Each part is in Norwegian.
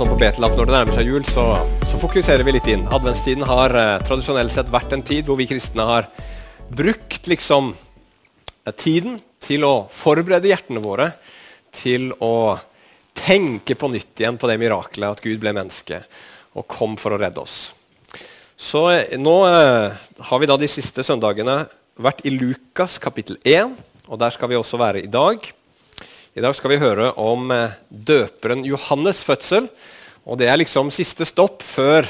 sånn på Betelapp når det nærmer seg jul, så, så fokuserer vi litt inn. Adventstiden har eh, tradisjonelt sett vært en tid hvor vi kristne har brukt liksom eh, tiden til å forberede hjertene våre til å tenke på nytt igjen på det miraklet at Gud ble menneske og kom for å redde oss. Så eh, nå eh, har vi da de siste søndagene vært i Lukas kapittel 1, og der skal vi også være i dag. I dag skal vi høre om eh, døperen Johannes' fødsel. Og Det er liksom siste stopp før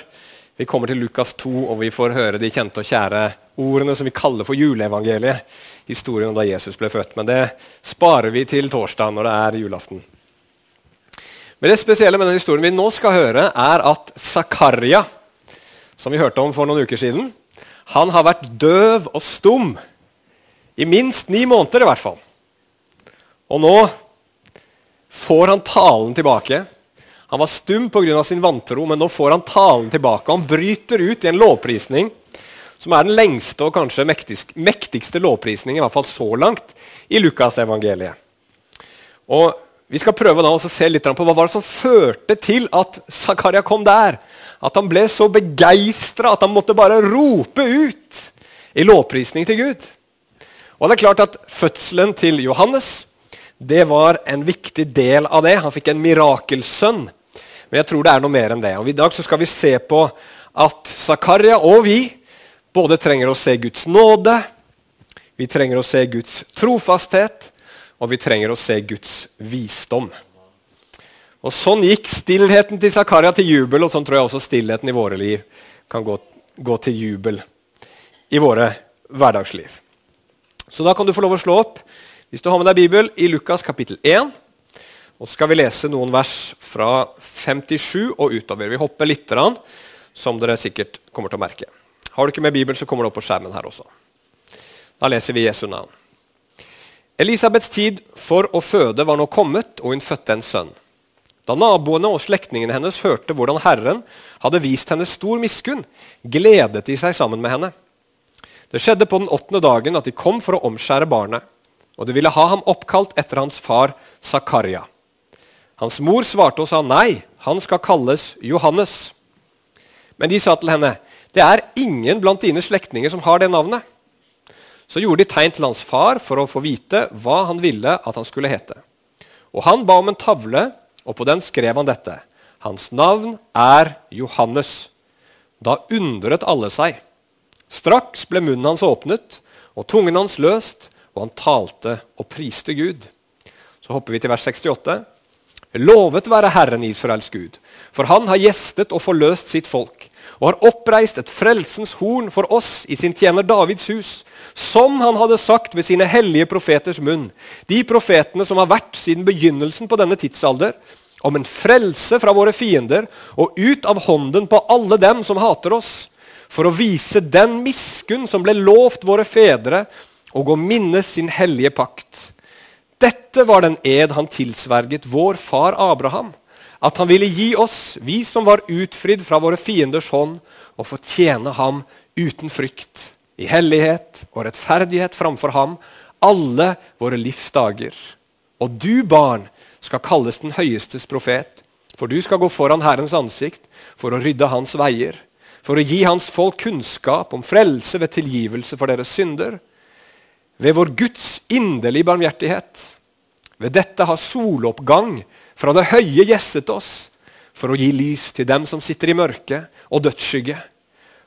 vi kommer til Lukas 2 og vi får høre de kjente og kjære ordene som vi kaller for juleevangeliet. Historien om da Jesus ble født. Men det sparer vi til torsdag når det er julaften. Men Det spesielle med den historien vi nå skal høre, er at Zakaria, som vi hørte om for noen uker siden, han har vært døv og stum i minst ni måneder. i hvert fall. Og nå får han talen tilbake. Han var stum pga. sin vantro, men nå får han talen tilbake. Han bryter ut i en lovprisning som er den lengste og kanskje mektigste, mektigste lovprisningen, i hvert fall så langt, i Lukasevangeliet. Og Vi skal prøve da å se litt på hva var det som førte til at Zakaria kom der. At han ble så begeistra at han måtte bare rope ut i lovprisning til Gud. Og det er klart at Fødselen til Johannes det var en viktig del av det. Han fikk en mirakelsønn. Men jeg tror det er noe mer enn det. Og I dag så skal vi se på at Zakaria og vi både trenger å se Guds nåde, vi trenger å se Guds trofasthet, og vi trenger å se Guds visdom. Og Sånn gikk stillheten til Zakaria til jubel, og sånn tror jeg også stillheten i våre liv kan gå, gå til jubel i våre hverdagsliv. Så da kan du få lov å slå opp hvis du har med deg Bibel i Lukas kapittel 1, og skal vi lese noen vers fra 57 og utover. Vi hopper litt, som dere sikkert kommer til å merke. Har du ikke med Bibelen, så kommer det opp på skjermen her også. Da leser vi Jesu navn. Elisabeths tid for å føde var nå kommet, og hun fødte en sønn. Da naboene og slektningene hennes hørte hvordan Herren hadde vist henne stor miskunn, gledet de seg sammen med henne. Det skjedde på den åttende dagen at de kom for å omskjære barnet og de ville ha ham oppkalt etter hans far Zakaria. Hans mor svarte og sa nei, han skal kalles Johannes. Men de sa til henne, det er ingen blant dine slektninger som har det navnet. Så gjorde de tegn til hans far for å få vite hva han ville at han skulle hete. Og han ba om en tavle, og på den skrev han dette. Hans navn er Johannes. Da undret alle seg. Straks ble munnen hans åpnet, og tungen hans løst, og han talte og priste Gud. Så hopper vi til vers 68. Lovet være Herren Israels Gud, for han har gjestet og forløst sitt folk, og har oppreist et frelsens horn for oss i sin tjener Davids hus, som han hadde sagt ved sine hellige profeters munn, de profetene som har vært siden begynnelsen på denne tidsalder, om en frelse fra våre fiender og ut av hånden på alle dem som hater oss, for å vise den miskunn som ble lovt våre fedre og å minnes sin hellige pakt. Dette var den ed han tilsverget vår far Abraham, at han ville gi oss, vi som var utfridd fra våre fienders hånd, og få tjene ham uten frykt, i hellighet og rettferdighet framfor ham, alle våre livs dager. Og du, barn, skal kalles den høyestes profet, for du skal gå foran Herrens ansikt for å rydde hans veier, for å gi hans folk kunnskap om frelse ved tilgivelse for deres synder, ved vår Guds inderlige barmhjertighet. Ved dette har soloppgang fra det høye gjesset oss for å gi lys til dem som sitter i mørke og dødsskygge,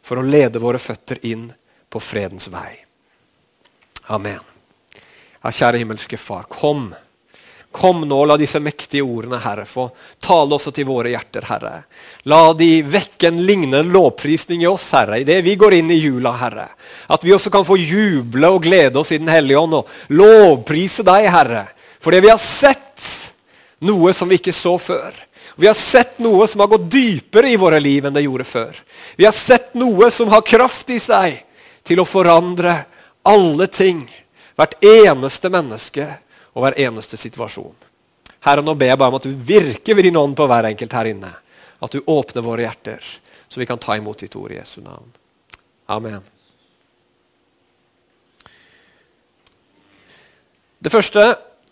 for å lede våre føtter inn på fredens vei. Amen. Ja, kjære himmelske Far, kom. Kom nå, la disse mektige ordene, Herre, få tale også til våre hjerter, Herre. La de vekke en lignende lovprisning i oss, Herre, idet vi går inn i jula, Herre. At vi også kan få juble og glede oss i Den hellige ånd og lovprise deg, Herre. Fordi vi har sett noe som vi ikke så før. Vi har sett noe som har gått dypere i våre liv enn det gjorde før. Vi har sett noe som har kraft i seg til å forandre alle ting. Hvert eneste menneske og hver eneste situasjon. Herre, nå ber jeg bare om at du virker ved din ånd på hver enkelt her inne. At du åpner våre hjerter, så vi kan ta imot ditt ord i Jesu navn. Amen. Det første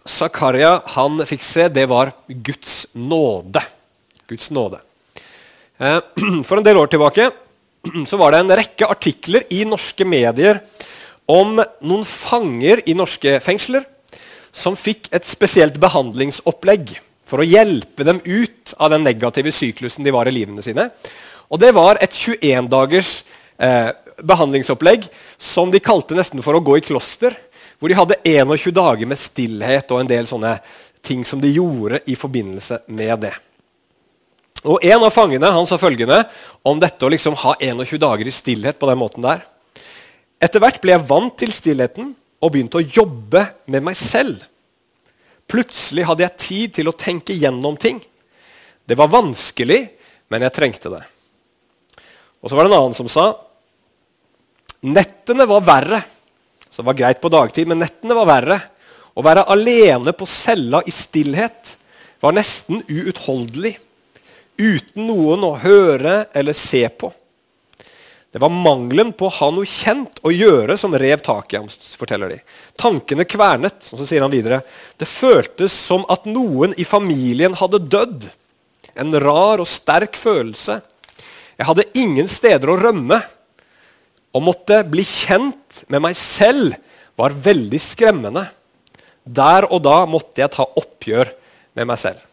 Zakaria han fikk se, det var Guds nåde. Guds nåde. Eh, for en del år tilbake så var det en rekke artikler i norske medier om noen fanger i norske fengsler som fikk et spesielt behandlingsopplegg for å hjelpe dem ut av den negative syklusen de var i livene sine. Og Det var et 21 dagers eh, behandlingsopplegg som de kalte nesten for å gå i kloster. Hvor de hadde 21 dager med stillhet og en del sånne ting som de gjorde i forbindelse med det. Og En av fangene han sa følgende om dette å liksom ha 21 dager i stillhet på den måten der. Etter hvert ble jeg vant til stillheten og begynte å jobbe med meg selv. Plutselig hadde jeg tid til å tenke gjennom ting. Det var vanskelig, men jeg trengte det. Og så var det en annen som sa nettene var verre. Så det var greit på dagtid, men nettene var verre. Å være alene på cella i stillhet var nesten uutholdelig. Uten noen å høre eller se på. Det var mangelen på å ha noe kjent å gjøre som rev tak i ham. forteller de. Tankene kvernet. Og så sier han videre det føltes som at noen i familien hadde dødd. En rar og sterk følelse. Jeg hadde ingen steder å rømme. Å måtte bli kjent med meg selv var veldig skremmende. Der og da måtte jeg ta oppgjør med meg selv.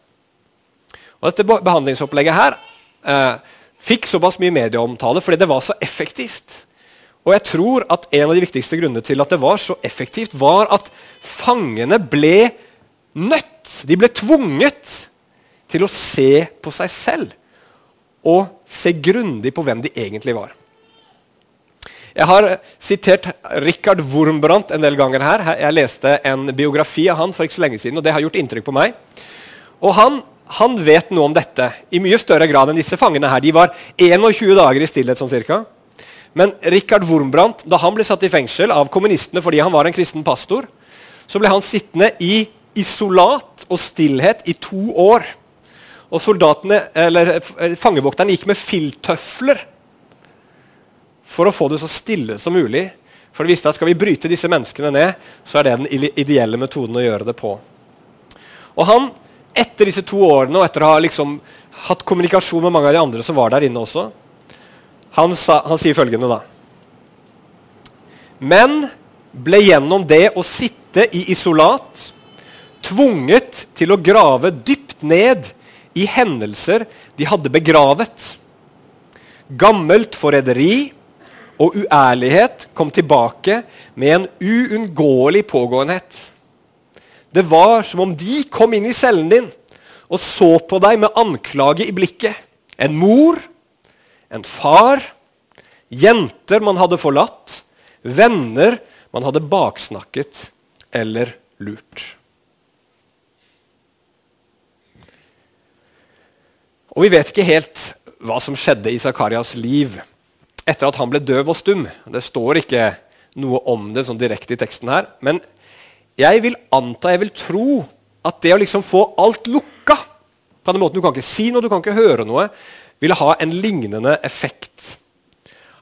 Og Dette behandlingsopplegget her eh, fikk såpass mye medieomtale fordi det var så effektivt. Og jeg tror at En av de viktigste grunnene til at det var så effektivt, var at fangene ble nødt, de ble tvunget til å se på seg selv og se grundig på hvem de egentlig var. Jeg har sitert Richard Wurmbrandt en del ganger her. Jeg leste en biografi av han for ikke så lenge siden, og det har gjort inntrykk på meg. Og Han han vet noe om dette i mye større grad enn disse fangene. her. De var 21 dager i stillhet. sånn cirka. Men Richard Wurmbrandt, da han ble satt i fengsel av kommunistene fordi han var en kristen pastor, så ble han sittende i isolat og stillhet i to år. Og soldatene, eller Fangevokterne gikk med filttøfler for å få det så stille som mulig. For de visste at skal vi bryte disse menneskene ned, så er det den ideelle metoden å gjøre det på. Og han etter disse to årene og etter å ha liksom hatt kommunikasjon med mange av de andre som var der inne også, han, sa, han sier følgende, da. Men ble gjennom det å sitte i isolat tvunget til å grave dypt ned i hendelser de hadde begravet. Gammelt forræderi og uærlighet kom tilbake med en uunngåelig pågåenhet. Det var som om de kom inn i cellen din og så på deg med anklage i blikket. En mor, en far, jenter man hadde forlatt, venner man hadde baksnakket eller lurt. Og Vi vet ikke helt hva som skjedde i Zakarias liv etter at han ble døv og stum. Det står ikke noe om det sånn direkte i teksten her. Men jeg vil anta, jeg vil tro, at det å liksom få alt lukka på den måten Du kan ikke si noe, du kan ikke høre noe. Ville ha en lignende effekt.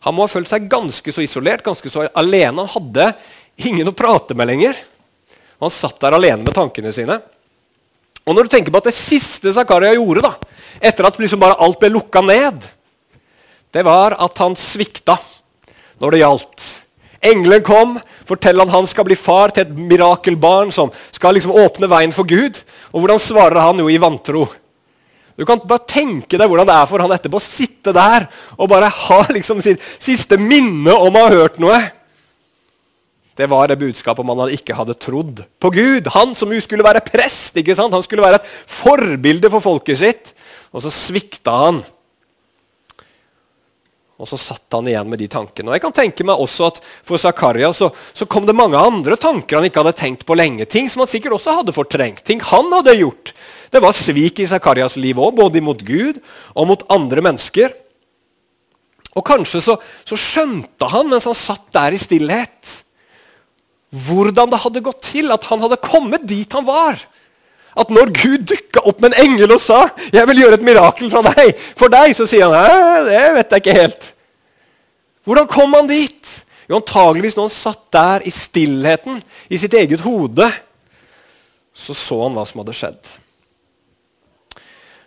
Han må ha følt seg ganske så isolert, ganske så alene. Han hadde ingen å prate med lenger. Han satt der alene med tankene sine. Og når du tenker på at Det siste Zakaria gjorde, da, etter at liksom bare alt ble lukka ned, det var at han svikta når det gjaldt. Engelen kom, forteller han han skal bli far til et mirakelbarn som skal liksom åpne veien for Gud. Og hvordan svarer han jo i vantro? Du kan bare tenke deg hvordan det er for han etterpå å sitte der og bare ha liksom sitt siste minne om å ha hørt noe. Det var det budskapet om han ikke hadde trodd på Gud. Han som skulle være prest, ikke sant? han skulle være et forbilde for folket sitt. Og så svikta han. Og så satt han igjen med de tankene. Og jeg kan tenke meg også at For Zakaria så, så, kom det mange andre tanker han ikke hadde tenkt på lenge. Ting som han sikkert også hadde fortrengt. Ting han hadde gjort. Det var svik i Zakarias liv òg, både mot Gud og mot andre mennesker. Og Kanskje så, så skjønte han mens han satt der i stillhet, hvordan det hadde gått til at han hadde kommet dit han var. At når Gud dukka opp med en engel og sa 'Jeg vil gjøre et mirakel fra deg', for deg, så sier han 'Det vet jeg ikke helt'. Hvordan kom han dit? Jo, antageligvis når han satt der i stillheten i sitt eget hode, så så han hva som hadde skjedd.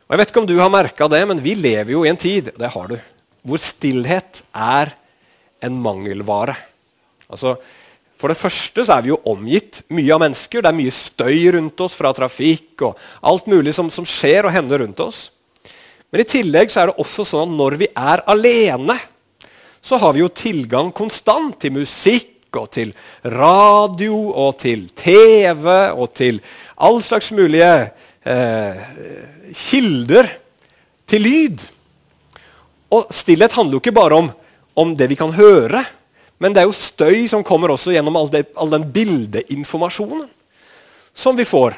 Og jeg vet ikke om du har merka det, men vi lever jo i en tid det har du, hvor stillhet er en mangelvare. Altså, for det første så er vi jo omgitt mye av mennesker. Det er mye støy rundt oss fra trafikk og alt mulig som, som skjer og hender rundt oss. Men i tillegg så er det også sånn at når vi er alene, så har vi jo tilgang konstant til musikk og til radio og til TV og til all slags mulige eh, kilder til lyd. Og stillhet handler jo ikke bare om, om det vi kan høre, men det er jo støy som kommer også gjennom all, det, all den bildeinformasjonen som vi får.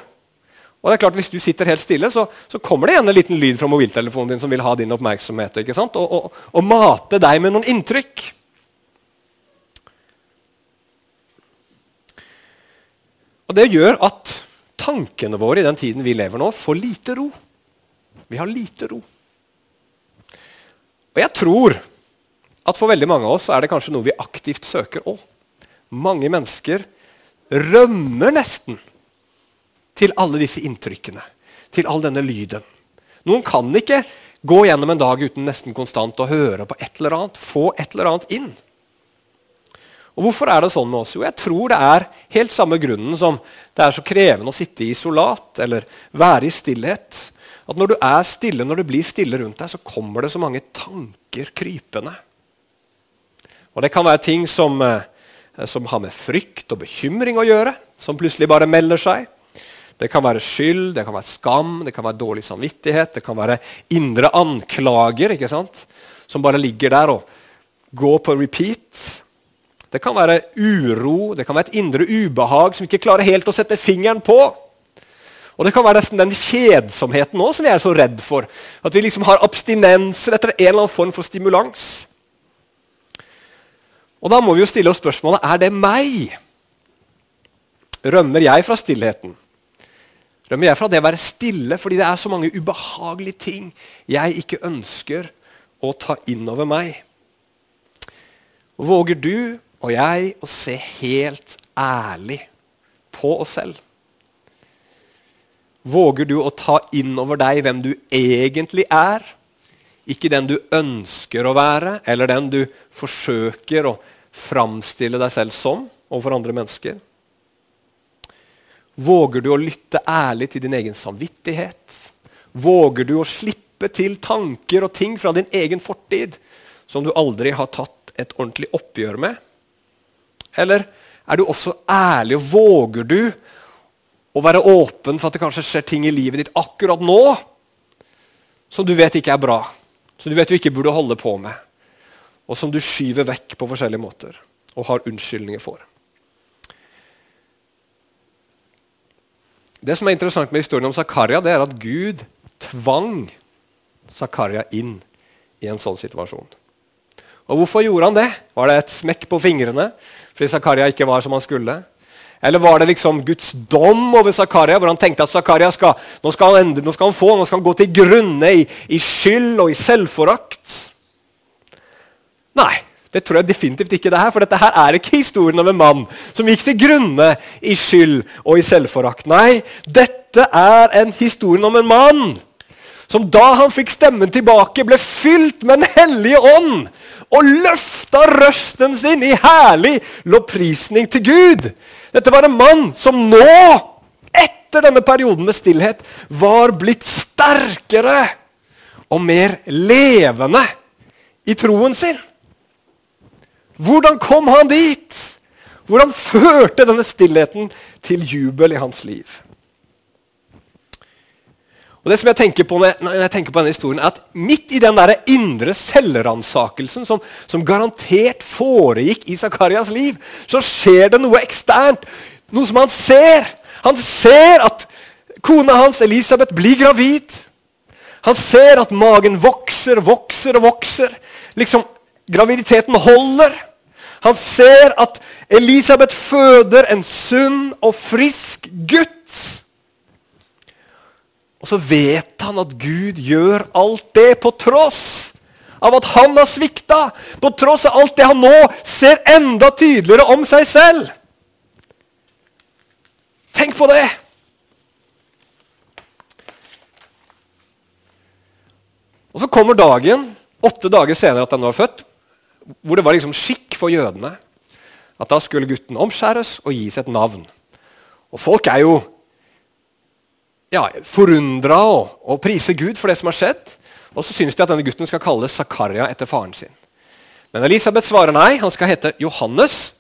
Og det er klart, Hvis du sitter helt stille, så, så kommer det gjerne en liten lyd fra mobiltelefonen din som vil ha din oppmerksomhet ikke sant? Og, og, og mate deg med noen inntrykk. Og Det gjør at tankene våre i den tiden vi lever nå, får lite ro. Vi har lite ro. Og jeg tror at for veldig mange av oss er det kanskje noe vi aktivt søker òg. Mange mennesker rømmer nesten til alle disse inntrykkene, til all denne lyden. Noen kan ikke gå gjennom en dag uten nesten konstant å høre på et eller annet, få et eller annet inn. Og Hvorfor er det sånn med oss? Jo, jeg tror det er helt samme grunnen som det er så krevende å sitte i isolat eller være i stillhet. At når du er stille, når det blir stille rundt deg, så kommer det så mange tanker krypende. Og Det kan være ting som, eh, som har med frykt og bekymring å gjøre, som plutselig bare melder seg. Det kan være skyld, det kan være skam, det kan være dårlig samvittighet, det kan være indre anklager ikke sant? som bare ligger der og går på repeat. Det kan være uro, det kan være et indre ubehag som ikke klarer helt å sette fingeren på. Og Det kan være nesten den kjedsomheten også, som vi er så redd for. At vi liksom har abstinenser etter en eller annen form for stimulans. Og Da må vi jo stille oss spørsmålet er det meg. Rømmer jeg fra stillheten? Rømmer jeg fra det å være stille fordi det er så mange ubehagelige ting jeg ikke ønsker å ta inn over meg? Våger du og jeg å se helt ærlig på oss selv? Våger du å ta inn over deg hvem du egentlig er? Ikke den du ønsker å være, eller den du forsøker å framstille deg selv som overfor andre mennesker? Våger du å lytte ærlig til din egen samvittighet? Våger du å slippe til tanker og ting fra din egen fortid som du aldri har tatt et ordentlig oppgjør med? Eller er du også ærlig, og våger du å være åpen for at det kanskje skjer ting i livet ditt akkurat nå som du vet ikke er bra, som du vet du ikke burde holde på med, og som du skyver vekk på forskjellige måter og har unnskyldninger for? Det som er interessant med historien om Zakaria, det er at Gud tvang Zakaria inn i en sånn situasjon. Og Hvorfor gjorde han det? Var det et smekk på fingrene fordi Zakaria ikke var som han skulle? Eller var det liksom Guds dom over Zakaria, hvor han tenkte at Zakaria skal, nå skal han, ende, nå skal han få, nå skal han gå til grunne i, i skyld og i selvforakt? Nei. Det tror jeg definitivt ikke det er. for dette her er ikke historien om en mann som gikk til grunne i skyld og i selvforakt. Nei, dette er en historien om en mann som da han fikk stemmen tilbake, ble fylt med Den hellige ånd og løfta røsten sin i herlig lovprisning til Gud. Dette var en mann som nå, etter denne perioden med stillhet, var blitt sterkere og mer levende i troen sin. Hvordan kom han dit? Hvordan førte denne stillheten til jubel i hans liv? Og det som jeg tenker på når jeg tenker på denne historien, er at Midt i den der indre selvransakelsen som, som, garantert foregikk i Zakarias liv, så skjer det noe eksternt. Noe som han ser. Han ser at kona hans Elisabeth blir gravid. Han ser at magen vokser, vokser og vokser. Liksom, Graviditeten holder. Han ser at Elisabeth føder en sunn og frisk gutt. Og så vet han at Gud gjør alt det på tross av at han har svikta. På tross av alt det han nå ser enda tydeligere om seg selv. Tenk på det! Og Så kommer dagen, åtte dager senere at han var født, hvor det var liksom skikk for jødene at da skulle gutten omskjæres og gis et navn. Og Folk er jo ja, forundra og, og priser Gud for det som har skjedd. Og så syns de at denne gutten skal kalles Zakaria etter faren sin. Men Elisabeth svarer nei, han skal hete Johannes.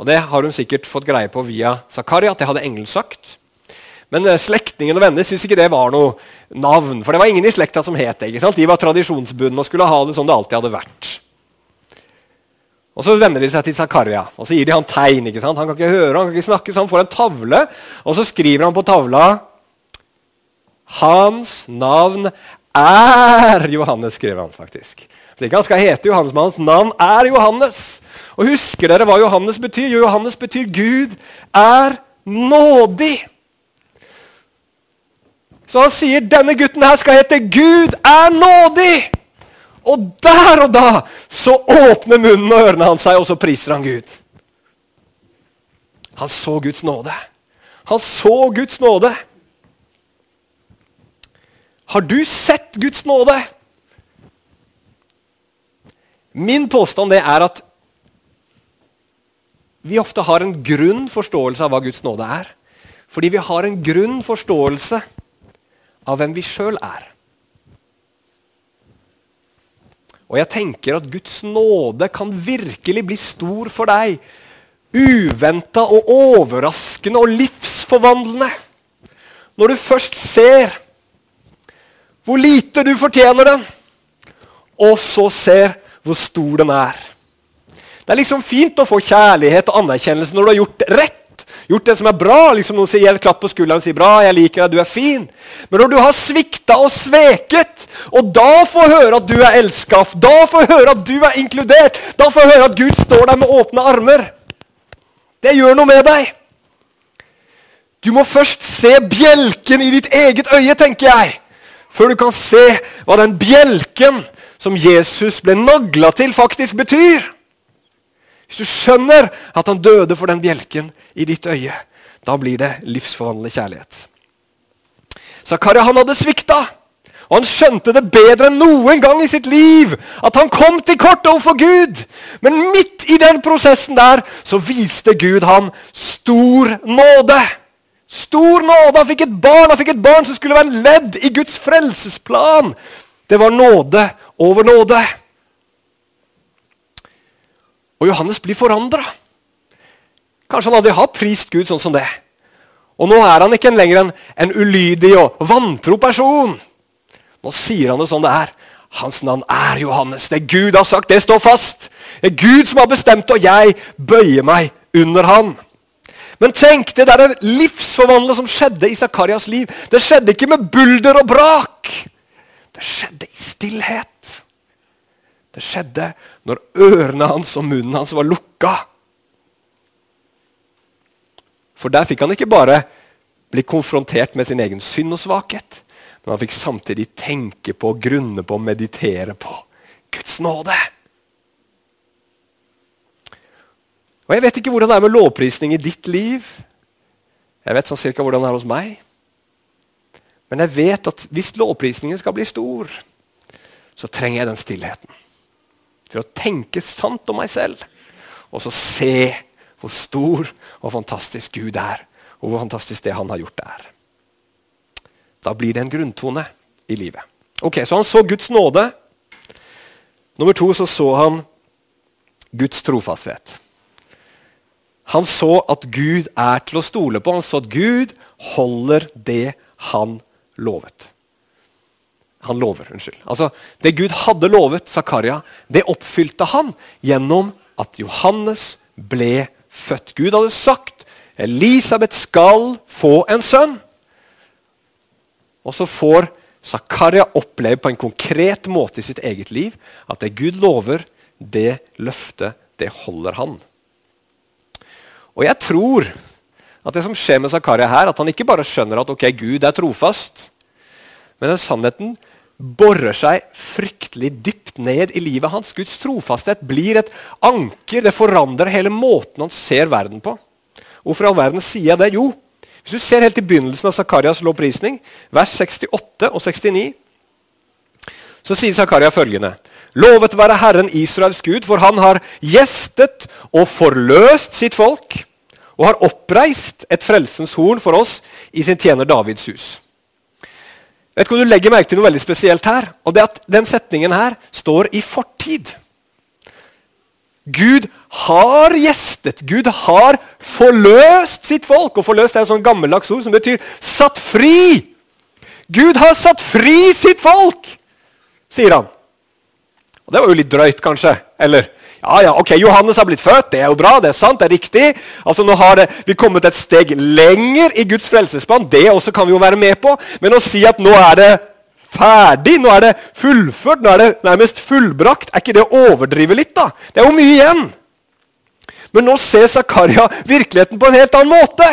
Og Det har hun sikkert fått greie på via Zakaria, at det hadde engelen sagt. Men eh, slektningen og venner syntes ikke det var noe navn. For det var ingen i slekta som het det. ikke sant? De var tradisjonsbundne og skulle ha det som det alltid hadde vært. Og Så vender de seg til Zakaria og så gir de han tegn. ikke sant? Han kan ikke høre, han kan ikke snakke, så han får en tavle. Og så skriver han på tavla Hans navn er Johannes, skriver han faktisk. Så ikke han skal hete Johannes, men hans navn er Johannes. Og Husker dere hva Johannes betyr? Jo, Johannes betyr Gud er nådig. Så han sier denne gutten her skal hete Gud er nådig. Og der og da så åpner munnen og ørene hans seg, og så priser han Gud. Han så Guds nåde. Han så Guds nåde. Har du sett Guds nåde? Min påstand det er at vi ofte har en grunn forståelse av hva Guds nåde er. Fordi vi har en grunn forståelse av hvem vi sjøl er. Og jeg tenker at Guds nåde kan virkelig bli stor for deg. Uventa og overraskende og livsforvandlende. Når du først ser hvor lite du fortjener den, og så ser hvor stor den er. Det er liksom fint å få kjærlighet og anerkjennelse når du har gjort rett. Gjort det som er bra. liksom Noen sier klapp på skulderen og sier 'bra, jeg liker deg, du er fin'. Men når du har svikta og sveket, og da får høre at du er elska, da får høre at du er inkludert, da får høre at Gud står der med åpne armer Det gjør noe med deg. Du må først se bjelken i ditt eget øye, tenker jeg, før du kan se hva den bjelken som Jesus ble nagla til, faktisk betyr. Hvis du skjønner at han døde for den bjelken i ditt øye, da blir det livsforvandlende kjærlighet. Zakaria han hadde svikta, og han skjønte det bedre enn noen gang i sitt liv at han kom til kort overfor Gud. Men midt i den prosessen der så viste Gud han stor nåde. Stor nåde. Han fikk et barn han fikk et barn som skulle være en ledd i Guds frelsesplan. Det var nåde over nåde. Og Johannes blir forandra. Kanskje han aldri har prist Gud sånn som det. Og nå er han ikke lenger en, en ulydig og vantro person. Nå sier han det sånn det er. Hans navn er Johannes. Det Gud har sagt, det står fast. Det er Gud som har bestemt, og jeg bøyer meg under han. Men tenk det der livsforvandlet som skjedde i Zakarias liv. Det skjedde ikke med bulder og brak. Det skjedde i stillhet. Det skjedde når ørene hans og munnen hans var lukka. For der fikk han ikke bare bli konfrontert med sin egen synd og svakhet, men han fikk samtidig tenke på, grunne på, meditere på Guds nåde. Og Jeg vet ikke hvordan det er med lovprisning i ditt liv. Jeg vet sånn cirka hvordan det er hos meg. Men jeg vet at hvis lovprisningen skal bli stor, så trenger jeg den stillheten. Til å tenke sant om meg selv, og så se hvor stor og fantastisk Gud er, og hvor fantastisk det han har gjort, er. Da blir det en grunntone i livet. Ok, Så han så Guds nåde. Nummer to så så han Guds trofasthet. Han så at Gud er til å stole på. Han så at Gud holder det han lovet. Han lover, unnskyld. Altså, Det Gud hadde lovet Zakaria, det oppfylte han gjennom at Johannes ble født. Gud hadde sagt Elisabeth skal få en sønn. Og så får Zakaria oppleve på en konkret måte i sitt eget liv at det Gud lover, det løftet, det holder han. Og jeg tror at det som skjer med Zakaria her, at han ikke bare skjønner at ok, Gud er trofast, men den sannheten borer seg fryktelig dypt ned i livet hans. Guds trofasthet blir et anker. Det forandrer hele måten han ser verden på. Hvorfor i all verden sier jeg det? Jo, hvis du ser helt i begynnelsen av Zakarias lovprisning, vers 68 og 69, så sier Zakaria følgende.: Lovet være Herren Israels Gud, for han har gjestet og forløst sitt folk, og har oppreist et frelsens horn for oss i sin tjener Davids hus. Vet ikke om du legger merke til noe veldig spesielt her. og det at Den setningen her står i fortid. Gud har gjestet, Gud har forløst sitt folk. Og forløst er et sånn gammeldags ord som betyr satt fri. Gud har satt fri sitt folk, sier han. Og Det var jo litt drøyt, kanskje. Eller ja, ja, ok, Johannes har blitt født, det er jo bra, det er sant, det er riktig. Altså Nå har det, vi kommet et steg lenger i Guds frelsesplan. Det også kan vi jo være med på. Men å si at nå er det ferdig, nå er det fullført, nå er det nærmest fullbrakt, er ikke det å overdrive litt? da? Det er jo mye igjen. Men nå ser Zakaria virkeligheten på en helt annen måte.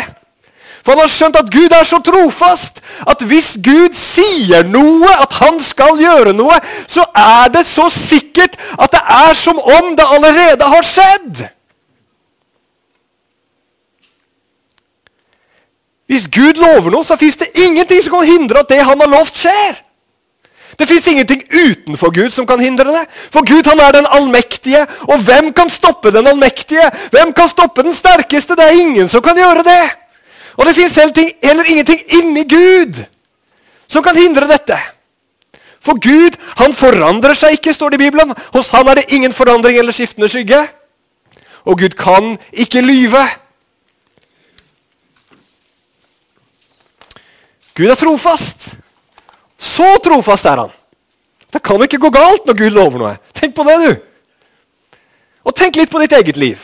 For han har skjønt at Gud er så trofast at hvis Gud sier noe, at han skal gjøre noe, så er det så sikkert at det er som om det allerede har skjedd. Hvis Gud lover noe, så fins det ingenting som kan hindre at det han har lovt, skjer. Det fins ingenting utenfor Gud som kan hindre det. For Gud han er den allmektige. Og hvem kan stoppe den allmektige? Hvem kan stoppe den sterkeste? Det er ingen som kan gjøre det. Og det fins heller ingenting inni Gud som kan hindre dette. For Gud han forandrer seg ikke, står det i Bibelen. Hos han er det ingen forandring eller skiftende skygge. Og Gud kan ikke lyve. Gud er trofast. Så trofast er han. Det kan ikke gå galt når Gud lover noe. Tenk på det, du. Og tenk litt på ditt eget liv.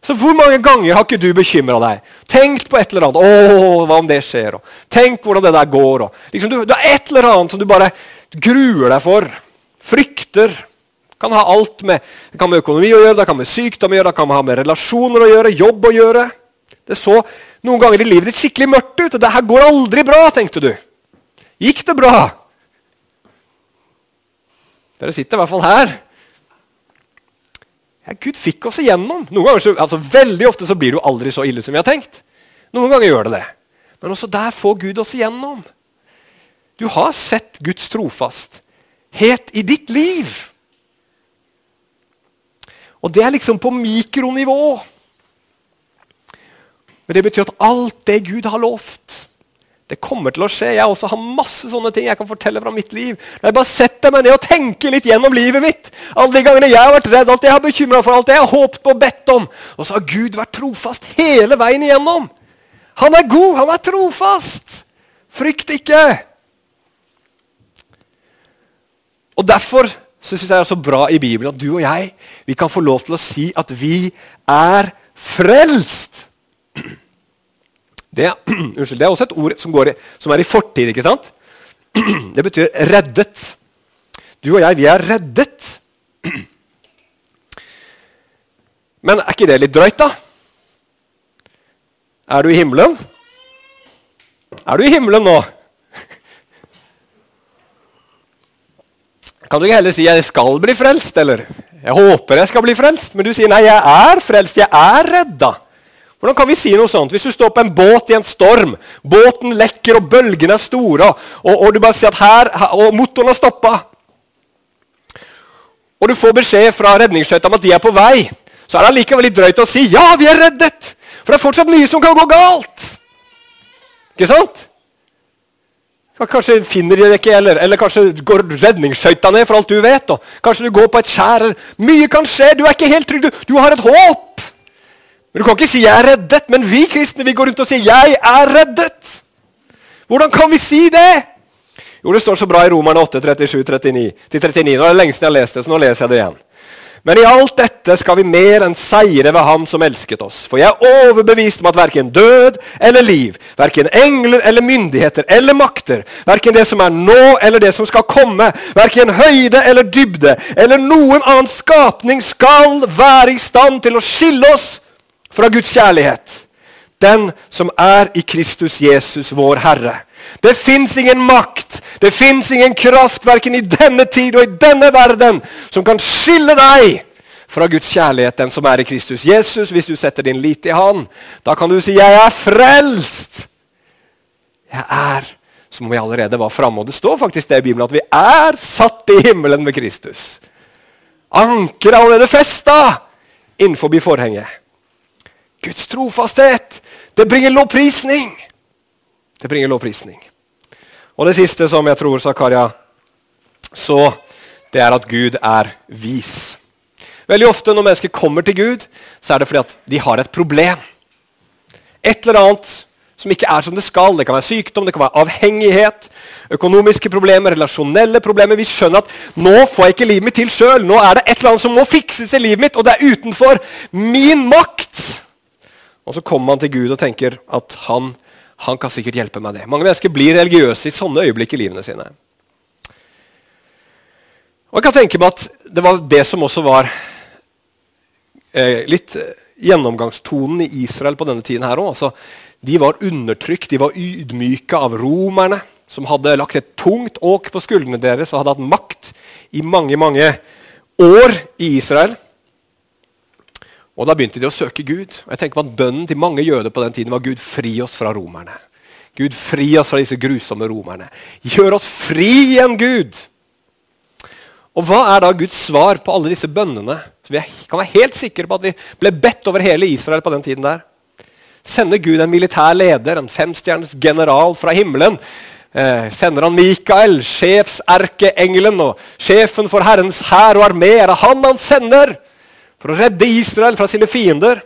Så Hvor mange ganger har ikke du bekymra deg? Tenkt på et eller annet. Åh, hva om det skjer? Og tenk hvordan det der går. Og, liksom, du, du har et eller annet som du bare gruer deg for. Frykter. Kan ha alt med, det kan med økonomi å gjøre, det kan med sykdom å gjøre, det kan ha med relasjoner å gjøre, jobb å gjøre. Det så noen ganger i livet ditt skikkelig mørkt ut. og det her går aldri bra, tenkte du. Gikk det bra? Dere sitter i hvert fall her. Ja, Gud fikk oss igjennom. Så, altså Veldig ofte så blir det jo aldri så ille som vi har tenkt. Noen ganger gjør det det. Men også der får Gud oss igjennom. Du har sett Guds trofasthet i ditt liv. Og det er liksom på mikronivå. Men det betyr at alt det Gud har lovt, det kommer til å skje. Jeg også har masse sånne ting jeg kan fortelle fra mitt liv. Jeg bare setter meg ned og tenker litt gjennom livet mitt. Alle de gangene jeg har vært redd, alt jeg har bekymra for, alt jeg har håpet på og bedt om. Og så har Gud vært trofast hele veien igjennom. Han er god, han er trofast. Frykt ikke. Og Derfor syns jeg det er så bra i Bibelen at du og jeg vi kan få lov til å si at vi er frelst. Det, unnskyld, det er også et ord som, i, som, er i fortid. ikke sant? Det betyr 'reddet'. Du og jeg, vi er reddet. Men er ikke det litt drøyt, da? Er du i himmelen? Er du i himmelen nå? Kan du ikke heller si 'jeg skal bli frelst', eller 'jeg håper jeg skal bli frelst'? Men du sier 'nei, jeg er frelst, jeg er redda'. Hvordan kan vi si noe sånt? Hvis du står på en båt i en storm, båten lekker og bølgene er store, og, og du bare sier at her, og motoren har stoppa Og du får beskjed fra redningsskøyta om at de er på vei, så er det allikevel litt drøyt å si 'ja, vi er reddet'. For det er fortsatt mye som kan gå galt. Ikke sant? Kanskje finner de det ikke, eller, eller kanskje går redningsskøyta ned, for alt du vet. Og kanskje du går på et skjær. Mye kan skje. Du er ikke helt trygg. Du, du har et håp. Men Du kan ikke si 'jeg er reddet', men vi kristne vi går rundt og sier 'jeg er reddet'. Hvordan kan vi si det? Jo, Det står så bra i Romerne 8, 37, 39, 39. Nå er det lenge siden jeg har lest det, så nå leser jeg det igjen. Men i alt dette skal vi mer enn seire ved Ham som elsket oss. For jeg er overbevist om at verken død eller liv, verken engler eller myndigheter eller makter, verken det som er nå eller det som skal komme, verken høyde eller dybde eller noen annen skapning skal være i stand til å skille oss fra Guds kjærlighet. Den som er i Kristus Jesus, vår Herre. Det fins ingen makt, det fins ingen kraft, verken i denne tid og i denne verden, som kan skille deg fra Guds kjærlighet, den som er i Kristus Jesus. Hvis du setter din lit i Han, da kan du si 'Jeg er frelst'. Jeg er som om vi allerede var framme. Og det står faktisk det i Bibelen at vi er satt i himmelen med Kristus. Ankeret allerede festa innenfor forhenget. Guds trofasthet, det bringer lovprisning. Det bringer lovprisning. Og det siste som jeg tror Zakaria så, det er at Gud er vis. Veldig ofte når mennesker kommer til Gud, så er det fordi at de har et problem. Et eller annet som ikke er som det skal. Det kan være sykdom, det kan være avhengighet, økonomiske problemer, relasjonelle problemer. Vi skjønner at nå får jeg ikke livet mitt til sjøl. Nå er det et eller annet som må fikses i livet mitt, og det er utenfor min makt. Og så kommer man til Gud og tenker at han, han kan sikkert hjelpe meg det. Mange mennesker blir religiøse i sånne øyeblikk i livene sine. Og jeg kan tenke meg at det var det som også var eh, litt gjennomgangstonen i Israel på denne tiden her òg. Altså, de var undertrykt, de var ydmyka av romerne, som hadde lagt et tungt åk på skuldrene deres og hadde hatt makt i mange, mange år i Israel. Og Da begynte de å søke Gud. Og jeg tenker på at Bønnen til mange jøder på den tiden var Gud, fri oss fra romerne. Gud, fri oss fra disse grusomme romerne. Gjør oss fri igjen, Gud! Og Hva er da Guds svar på alle disse bønnene? Så Vi kan være helt sikre på at de ble bedt over hele Israel på den tiden. der sender Gud en militær leder, en femstjerners general fra himmelen. Eh, sender han Mikael, sjefserkeengelen og sjefen for Herrens hær og armé. Er det han han sender for å redde Israel fra sine fiender?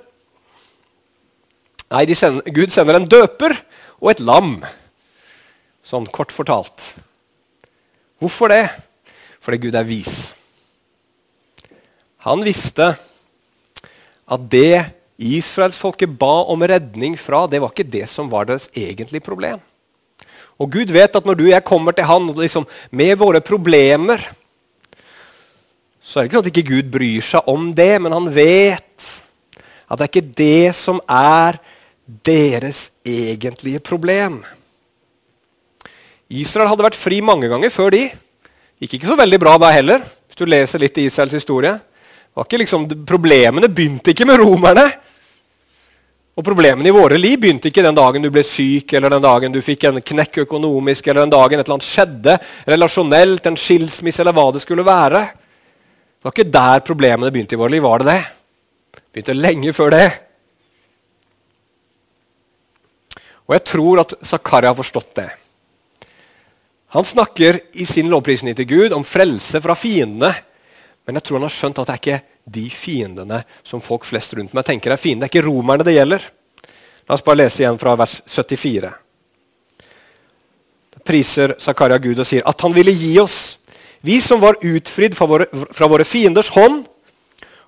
Nei, sender, Gud sender en døper og et lam. Sånn kort fortalt. Hvorfor det? Fordi Gud er vis. Han visste at det Israelsfolket ba om redning fra, det var ikke det som var deres egentlige problem. Og Gud vet at når du og jeg kommer til Han liksom, med våre problemer, så er det ikke sånn at ikke Gud bryr seg om det, men han vet at det er ikke det som er deres egentlige problem. Israel hadde vært fri mange ganger før de. Gikk ikke så veldig bra da heller, hvis du leser litt i Israels historie. Liksom, problemene begynte ikke med romerne. Og Problemene i våre liv begynte ikke den dagen du ble syk, eller den dagen du fikk en knekk økonomisk, eller den dagen et eller annet skjedde relasjonelt, en skilsmisse, eller hva det skulle være. Det var ikke der problemene begynte i vårt liv. Var det det? Begynte lenge før det. Og jeg tror at Zakaria har forstått det. Han snakker i sin lovprisning til Gud om frelse fra fiendene. Men jeg tror han har skjønt at det er ikke de fiendene som folk flest rundt meg tenker er fiender. Det er ikke romerne det gjelder. La oss bare lese igjen fra vers 74. Da priser Zakaria Gud og sier at han ville gi oss, vi som var utfridd fra våre, fra våre fienders hånd,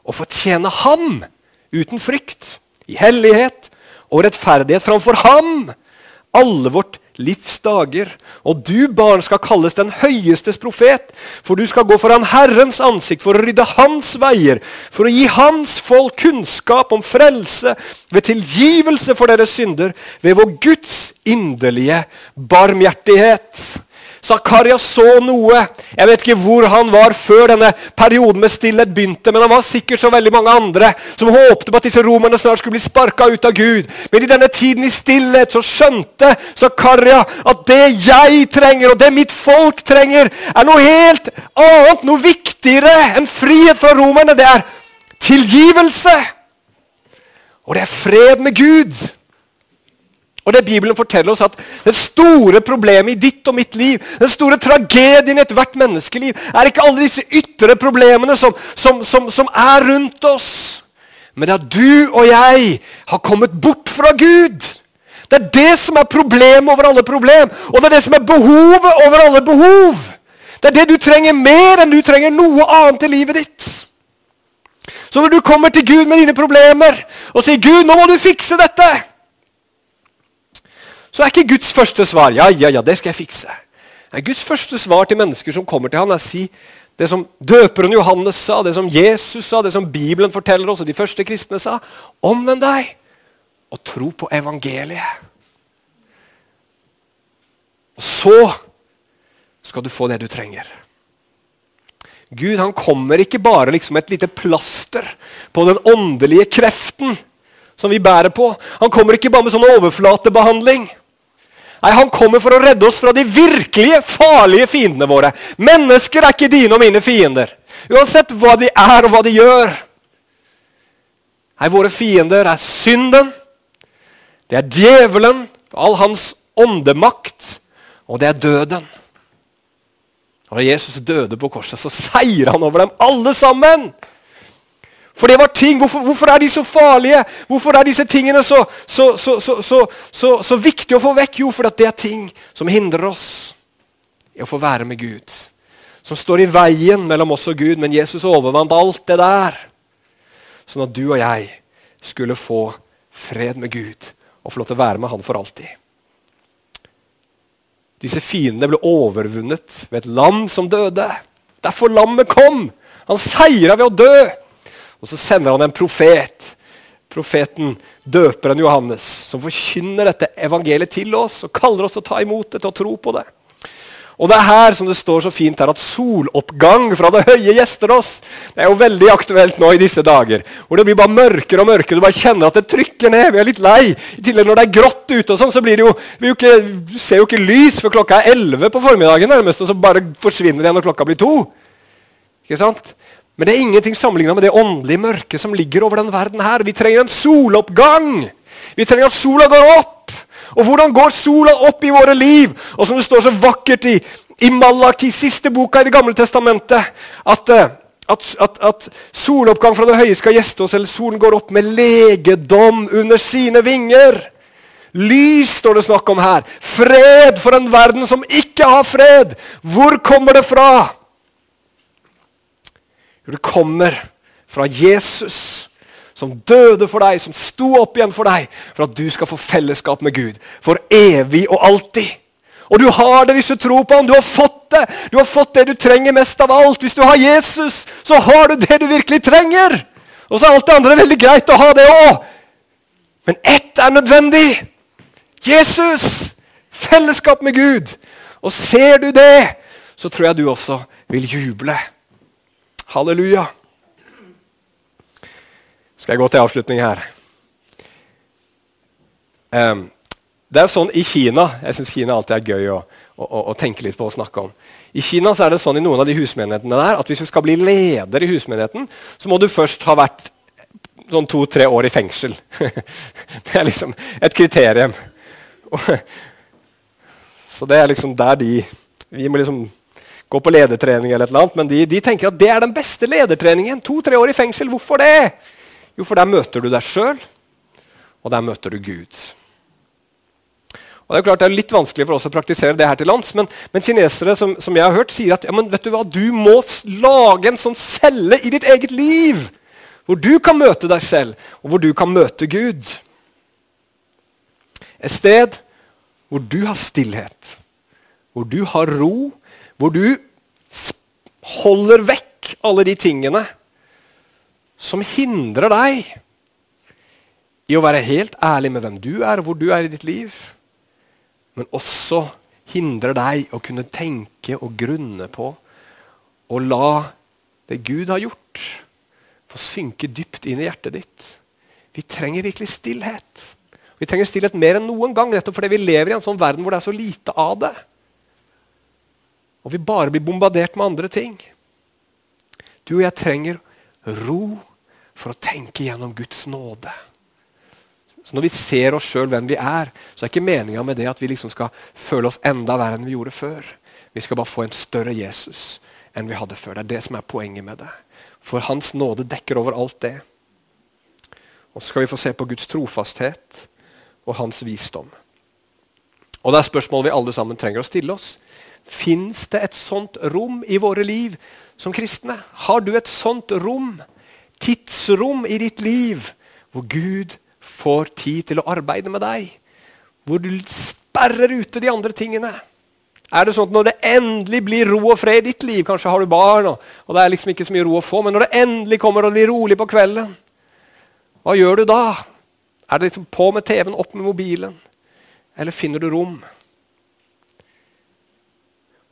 og fortjene ham uten frykt, i hellighet og rettferdighet framfor ham alle vårt livs dager. Og du, barn, skal kalles den høyestes profet, for du skal gå foran Herrens ansikt for å rydde hans veier, for å gi hans folk kunnskap om frelse ved tilgivelse for deres synder, ved vår Guds inderlige barmhjertighet. Zakaria så noe. Jeg vet ikke hvor han var før denne perioden med stillhet begynte, men han var sikkert som veldig mange andre som håpte på at disse romerne snart skulle bli sparka ut av Gud. Men i denne tiden i stillhet så skjønte Zakaria at det jeg trenger, og det mitt folk trenger, er noe helt annet, noe viktigere enn frihet fra romerne. Det er tilgivelse. Og det er fred med Gud. Og det Bibelen forteller oss at Det store problemet i ditt og mitt liv, den store tragedien i ethvert menneskeliv, er ikke alle disse ytre problemene som, som, som, som er rundt oss. Men det er at du og jeg har kommet bort fra Gud. Det er det som er problemet over alle problem. Og det er det som er behovet over alle behov. Det er det du trenger mer enn du trenger noe annet i livet ditt. Så når du kommer til Gud med dine problemer og sier 'Gud, nå må du fikse dette', så er ikke Guds første svar ja, ja, ja, det skal jeg fikse. Nei, Guds første svar til mennesker som kommer til ham, er å si det som døperen Johannes sa, det som Jesus sa, det som Bibelen forteller oss, og de første kristne sa. Omvend deg og tro på evangeliet. Og så skal du få det du trenger. Gud han kommer ikke bare liksom et lite plaster på den åndelige kreften som vi bærer på. Han kommer ikke bare med sånn overflatebehandling. Nei, Han kommer for å redde oss fra de virkelige farlige fiendene våre. Mennesker er ikke dine og mine fiender. Uansett hva de er og hva de gjør. Nei, Våre fiender er synden, det er djevelen, all hans åndemakt, og det er døden. Og Da Jesus døde på korset, så seier han over dem alle sammen. For det var ting, hvorfor, hvorfor, er de så farlige? Hvorfor er disse tingene så, så, så, så viktige å få vekk? Jo, fordi det er ting som hindrer oss i å få være med Gud. Som står i veien mellom oss og Gud, men Jesus overvant alt det der. Sånn at du og jeg skulle få fred med Gud og få lov til å være med Han for alltid. Disse fiendene ble overvunnet ved et lam som døde. Derfor lammet kom! Han seira ved å dø! Og så sender han en profet. Profeten, døperen Johannes, som forkynner dette evangeliet til oss og kaller oss til å ta imot det, til å tro på det. Og det er her som det står så fint her, at soloppgang fra det høye gjester oss. Det er jo veldig aktuelt nå i disse dager. Hvor det blir bare mørkere og mørkere. Du bare kjenner at det trykker ned. Vi er litt lei. I tillegg når det er grått ute, og sånn, så blir det jo, jo ikke, Du ser jo ikke lys før klokka er 11 på formiddagen, nærmest, og så bare forsvinner det når klokka blir to. Ikke sant? Men det er ingenting sammenligna med det åndelige mørket som ligger over den verden her. Vi trenger en soloppgang. Vi trenger at sola går opp. Og hvordan går sola opp i våre liv? Og som det står så vakkert i, i Malaki, siste boka i Det gamle testamentet, at, eh, at, at, at soloppgang fra det høye skal gjeste oss, eller solen går opp med legedom under sine vinger. Lys står det snakk om her. Fred for en verden som ikke har fred. Hvor kommer det fra? Jo, det kommer fra Jesus som døde for deg, som sto opp igjen for deg, for at du skal få fellesskap med Gud for evig og alltid. Og du har det hvis du tror på ham. Du har fått det. Du har fått det du trenger mest av alt. Hvis du har Jesus, så har du det du virkelig trenger. Og så er alt det andre veldig greit å ha det òg. Men ett er nødvendig. Jesus. Fellesskap med Gud. Og ser du det, så tror jeg du også vil juble. Halleluja skal jeg gå til avslutning her. Um, det er sånn I Kina jeg synes Kina alltid er gøy å, å, å, tenke litt på og snakke om. I Kina så er det sånn i noen av de husmenighetene der at hvis du skal bli leder i husmenigheten, så må du først ha vært sånn to-tre år i fengsel. det er liksom et kriterium. så det er liksom der de Vi må liksom gå på ledertrening, eller et men de, de tenker at det er den beste ledertreningen. To-tre år i fengsel. Hvorfor det? Jo, for der møter du deg sjøl, og der møter du Gud. Og Det er klart det er litt vanskelig for oss å praktisere det her til lands, men, men kinesere som, som, jeg har hørt, sier at ja, men vet du hva, du må lage en sånn celle i ditt eget liv, hvor du kan møte deg selv, og hvor du kan møte Gud. Et sted hvor du har stillhet, hvor du har ro, hvor du holder vekk alle de tingene som hindrer deg i å være helt ærlig med hvem du er, og hvor du er i ditt liv. Men også hindrer deg å kunne tenke og grunne på og la det Gud har gjort, få synke dypt inn i hjertet ditt. Vi trenger virkelig stillhet. Vi trenger stillhet mer enn noen gang, nettopp fordi vi lever i en sånn verden hvor det er så lite av det. Og vi bare blir bombardert med andre ting. Du og jeg trenger ro for å tenke gjennom Guds nåde. Så Når vi ser oss sjøl hvem vi er, så er ikke meninga med det at vi liksom skal føle oss enda verre enn vi gjorde før. Vi skal bare få en større Jesus enn vi hadde før. Det er det som er poenget med det. For Hans nåde dekker over alt det. Og så skal vi få se på Guds trofasthet og hans visdom. Og Det er spørsmål vi alle sammen trenger å stille oss. Fins det et sånt rom i våre liv som kristne? Har du et sånt rom, tidsrom i ditt liv, hvor Gud får tid til å arbeide med deg? Hvor du sperrer ute de andre tingene? Er det sånn at Når det endelig blir ro og fred i ditt liv Kanskje har du barn, og, og det er liksom ikke så mye ro å få, men når det endelig kommer og blir rolig på kvelden, hva gjør du da? Er det liksom på med TV-en, opp med mobilen? Eller finner du rom?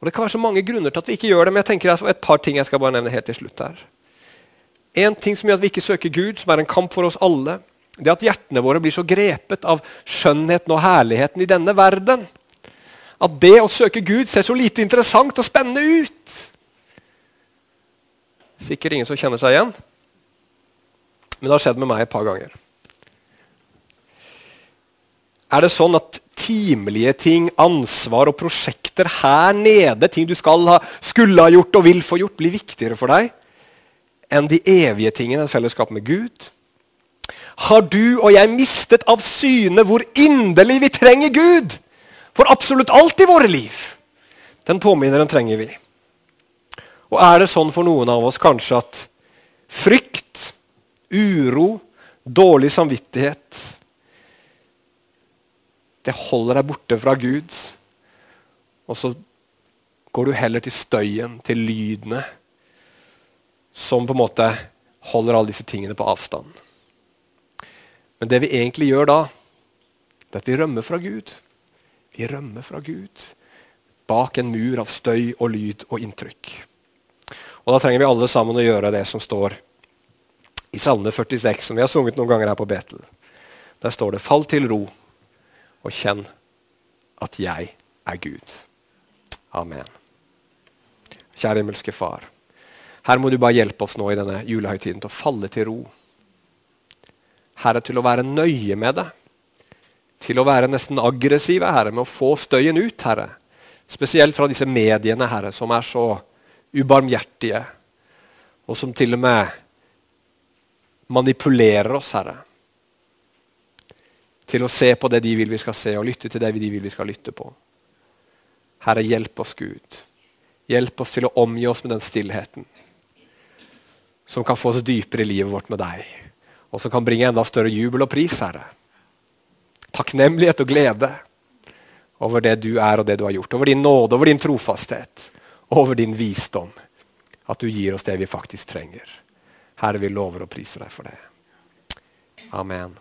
Og Det kan være så mange grunner til at vi ikke gjør det, men jeg tenker er et par ting jeg skal bare nevne helt til slutt her. En ting som gjør at vi ikke søker Gud, som er en kamp for oss alle, det er at hjertene våre blir så grepet av skjønnheten og herligheten i denne verden. at det å søke Gud ser så lite interessant og spennende ut. Sikkert ingen som kjenner seg igjen. Men det har skjedd med meg et par ganger. Er det sånn at timelige ting, ansvar og prosjekter her nede, ting du ha, skulle ha gjort og vil få gjort, blir viktigere for deg enn de evige tingene, fellesskap med Gud? Har du og jeg mistet av syne hvor inderlig vi trenger Gud? For absolutt alt i våre liv. Den påminneren trenger vi. Og er det sånn for noen av oss kanskje at frykt, uro, dårlig samvittighet Det holder deg borte fra Gud. Og så går du heller til støyen, til lydene, som på en måte holder alle disse tingene på avstand. Men det vi egentlig gjør da, det er at vi rømmer fra Gud. Vi rømmer fra Gud bak en mur av støy og lyd og inntrykk. Og Da trenger vi alle sammen å gjøre det som står i Salme 46, som vi har sunget noen ganger her på Betel. Der står det 'Fall til ro og kjenn at jeg er Gud'. Amen. Kjære himmelske Far. Her må du bare hjelpe oss nå i denne julehøytiden til å falle til ro. Herre, til å være nøye med det. Til å være nesten aggressive Herre, med å få støyen ut. Herre. Spesielt fra disse mediene Herre, som er så ubarmhjertige, og som til og med manipulerer oss, Herre. Til å se på det de vil vi skal se, og lytte til det de vil vi skal lytte på. Herre, hjelp oss, Gud. Hjelp oss til å omgi oss med den stillheten som kan få oss dypere i livet vårt med deg, og som kan bringe enda større jubel og pris, Herre. Takknemlighet og glede over det du er og det du har gjort. Over din nåde, over din trofasthet, over din visdom. At du gir oss det vi faktisk trenger. Herre, vi lover og priser deg for det. Amen.